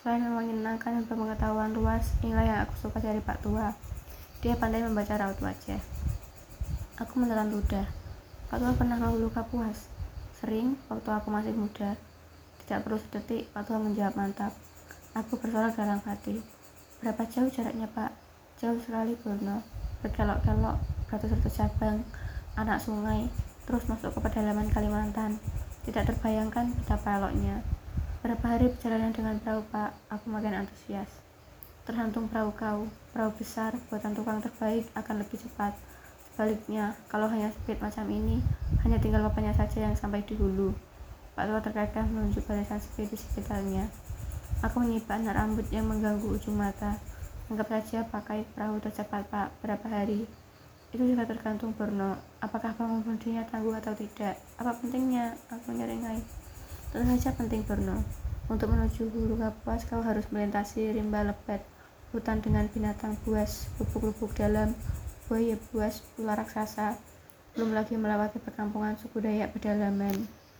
Selain menyenangkan dan berpengetahuan luas, inilah yang aku suka dari Pak Tua. Dia pandai membaca raut wajah. Aku menelan ludah. Pak Tua pernah lalu luka puas? Sering, waktu aku masih muda. Tidak perlu sedetik, Pak Tua menjawab mantap. Aku bersorak dalam hati. Berapa jauh jaraknya, Pak? Jauh sekali, Bruno. Berkelok-kelok, beratus-ratus cabang, anak sungai, terus masuk ke pedalaman Kalimantan. Tidak terbayangkan betapa eloknya. Berapa hari perjalanan dengan perahu, Pak? Aku makin antusias. Tergantung perahu kau. Perahu besar, buatan tukang terbaik akan lebih cepat. Sebaliknya, kalau hanya speed macam ini, hanya tinggal bapaknya saja yang sampai di hulu. Pak tua terkadang menunjuk barisan speed di sekitarnya. Aku menyibak rambut yang mengganggu ujung mata. Anggap saja pakai perahu tercepat, Pak. Berapa hari? Itu juga tergantung Borno. Apakah pengemudinya tangguh atau tidak? Apa pentingnya? Aku nyeringai. Tentu saja penting Borno. Untuk menuju hulu kapuas kau harus melintasi rimba lebat, hutan dengan binatang buas, lubuk-lubuk dalam, buaya buas, ular raksasa, belum lagi melewati perkampungan suku Dayak pedalaman.